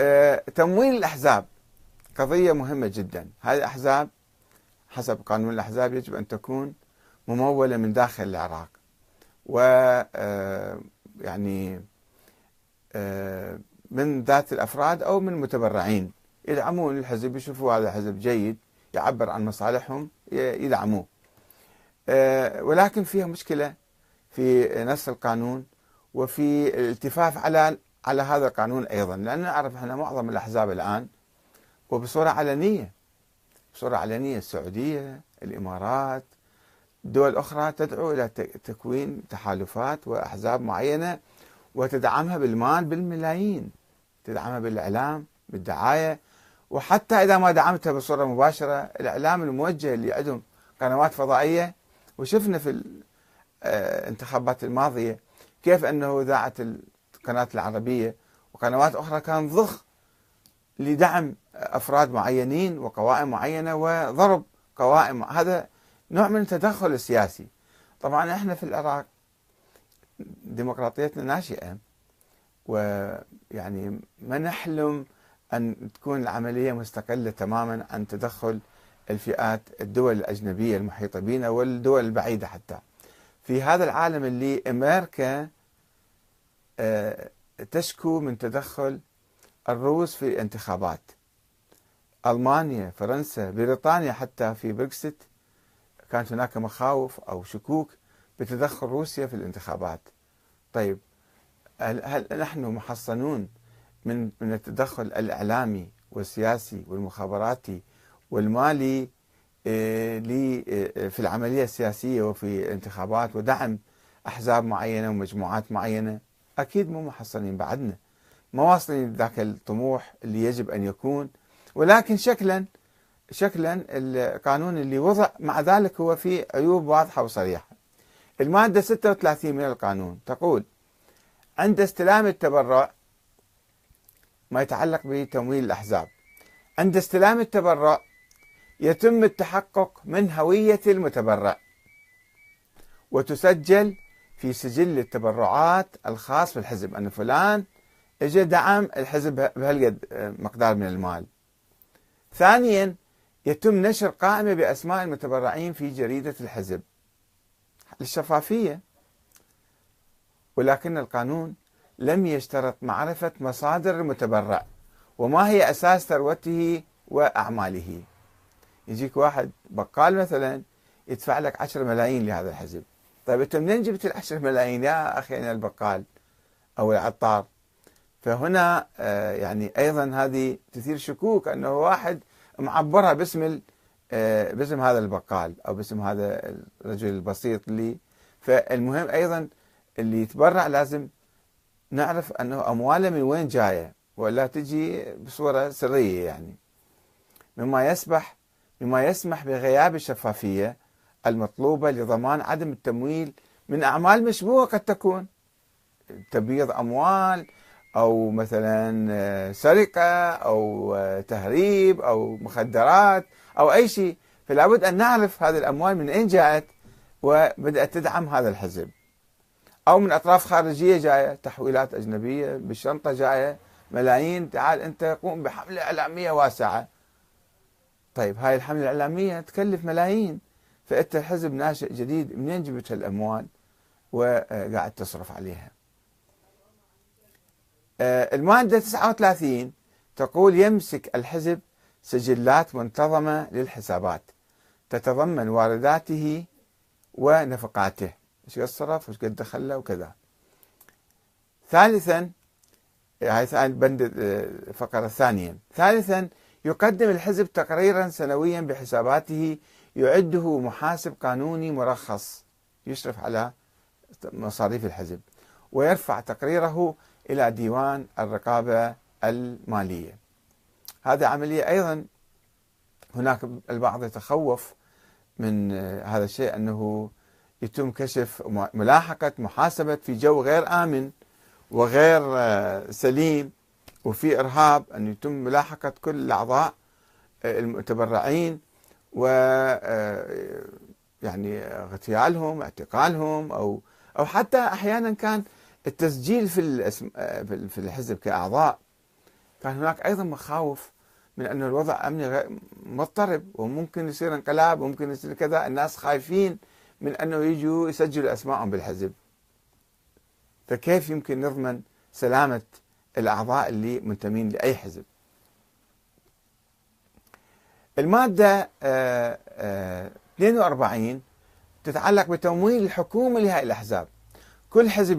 آه، تمويل الأحزاب. قضية مهمة جدا. هذه الأحزاب حسب قانون الأحزاب يجب أن تكون ممولة من داخل العراق. و آه، يعني آه، من ذات الأفراد أو من متبرعين يدعمون الحزب يشوفوا هذا حزب جيد يعبر عن مصالحهم يدعموه. ولكن فيها مشكلة في نص القانون وفي الالتفاف على على هذا القانون أيضا لأن نعرف إحنا معظم الأحزاب الآن وبصورة علنية بصورة علنية السعودية الإمارات دول أخرى تدعو إلى تكوين تحالفات وأحزاب معينة وتدعمها بالمال بالملايين تدعمها بالإعلام بالدعاية وحتى إذا ما دعمتها بصورة مباشرة الإعلام الموجه اللي عندهم قنوات فضائية. وشفنا في الانتخابات الماضية كيف أنه إذاعة القناة العربية وقنوات أخرى كان ضخ لدعم أفراد معينين وقوائم معينة وضرب قوائم هذا نوع من التدخل السياسي طبعا إحنا في العراق ديمقراطيتنا ناشئة ويعني ما نحلم أن تكون العملية مستقلة تماما عن تدخل الفئات الدول الأجنبية المحيطة بنا والدول البعيدة حتى. في هذا العالم اللي أمريكا آه، تشكو من تدخل الروس في الانتخابات ألمانيا فرنسا بريطانيا حتى في بريكسيت كانت هناك مخاوف أو شكوك بتدخل روسيا في الانتخابات. طيب هل, هل نحن محصنون من من التدخل الإعلامي والسياسي والمخابراتي والمالي آه، آه، في العملية السياسية وفي الانتخابات ودعم أحزاب معينة ومجموعات معينة؟ أكيد مو محصنين بعدنا. ما واصلين ذاك الطموح اللي يجب أن يكون. ولكن شكلا شكلا القانون اللي وضع مع ذلك هو فيه عيوب واضحة وصريحة. المادة 36 من القانون تقول عند استلام التبرع ما يتعلق بتمويل الأحزاب. عند استلام التبرع يتم التحقق من هوية المتبرع. وتسجل في سجل التبرعات الخاص بالحزب أن فلان اجى دعم الحزب بهالقد مقدار من المال. ثانيا يتم نشر قائمة بأسماء المتبرعين في جريدة الحزب. للشفافية. ولكن القانون لم يشترط معرفة مصادر المتبرع وما هي أساس ثروته وأعماله. يجيك واحد بقال مثلا يدفع لك 10 ملايين لهذا الحزب. طيب أنت منين جبت ال 10 ملايين يا أخي أنا البقال أو العطار؟ فهنا آه، يعني أيضا هذه تثير شكوك أنه واحد معبرها باسم آه، باسم هذا البقال أو باسم هذا الرجل البسيط اللي فالمهم أيضا اللي يتبرع لازم نعرف أنه أمواله من وين جاية ولا تجي بصورة سرية يعني. مما يسبح مما يسمح بغياب الشفافية المطلوبة لضمان عدم التمويل من أعمال مشبوهة قد تكون. تبييض أموال أو مثلا آه، سرقة أو آه، تهريب أو مخدرات أو أي شيء. فلا بد أن نعرف هذه الأموال من أين جاءت وبدأت تدعم هذا الحزب. أو من أطراف خارجية جاية تحويلات أجنبية بالشنطة جاية ملايين. تعال أنت قوم بحملة إعلامية واسعة. طيب هاي الحملة الإعلامية تكلف ملايين. فأنت حزب ناشئ جديد منين جبت هالأموال؟ وقاعد تصرف عليها. آه، المادة 39 تقول يمسك الحزب سجلات منتظمة للحسابات. تتضمن وارداته ونفقاته. إيش قد صرف؟ وايش قد دخله؟ وكذا. ثالثا هاي بند الفقرة آه، الثانية ثالثا يقدم الحزب تقريرا سنويا بحساباته يعده محاسب قانوني مرخص يشرف على مصاريف الحزب ويرفع تقريره إلى ديوان الرقابة المالية. هذه عملية أيضا هناك البعض يتخوف من هذا الشيء أنه يتم كشف ملاحقة محاسبة في جو غير آمن وغير سليم وفي إرهاب أن يتم ملاحقة كل الأعضاء المتبرعين و آه، يعني اغتيالهم اعتقالهم أو أو حتى أحيانا كان التسجيل في آه، في الحزب كأعضاء. كان هناك أيضا مخاوف من أن الوضع أمني مضطرب وممكن يصير انقلاب وممكن يصير كذا. الناس خايفين من أنه يجوا يسجلوا أسمائهم بالحزب. فكيف يمكن نضمن سلامة الأعضاء اللي منتمين لأي حزب؟ المادة 42 آه، آه، تتعلق بتمويل الحكومة لهذه الأحزاب. كل حزب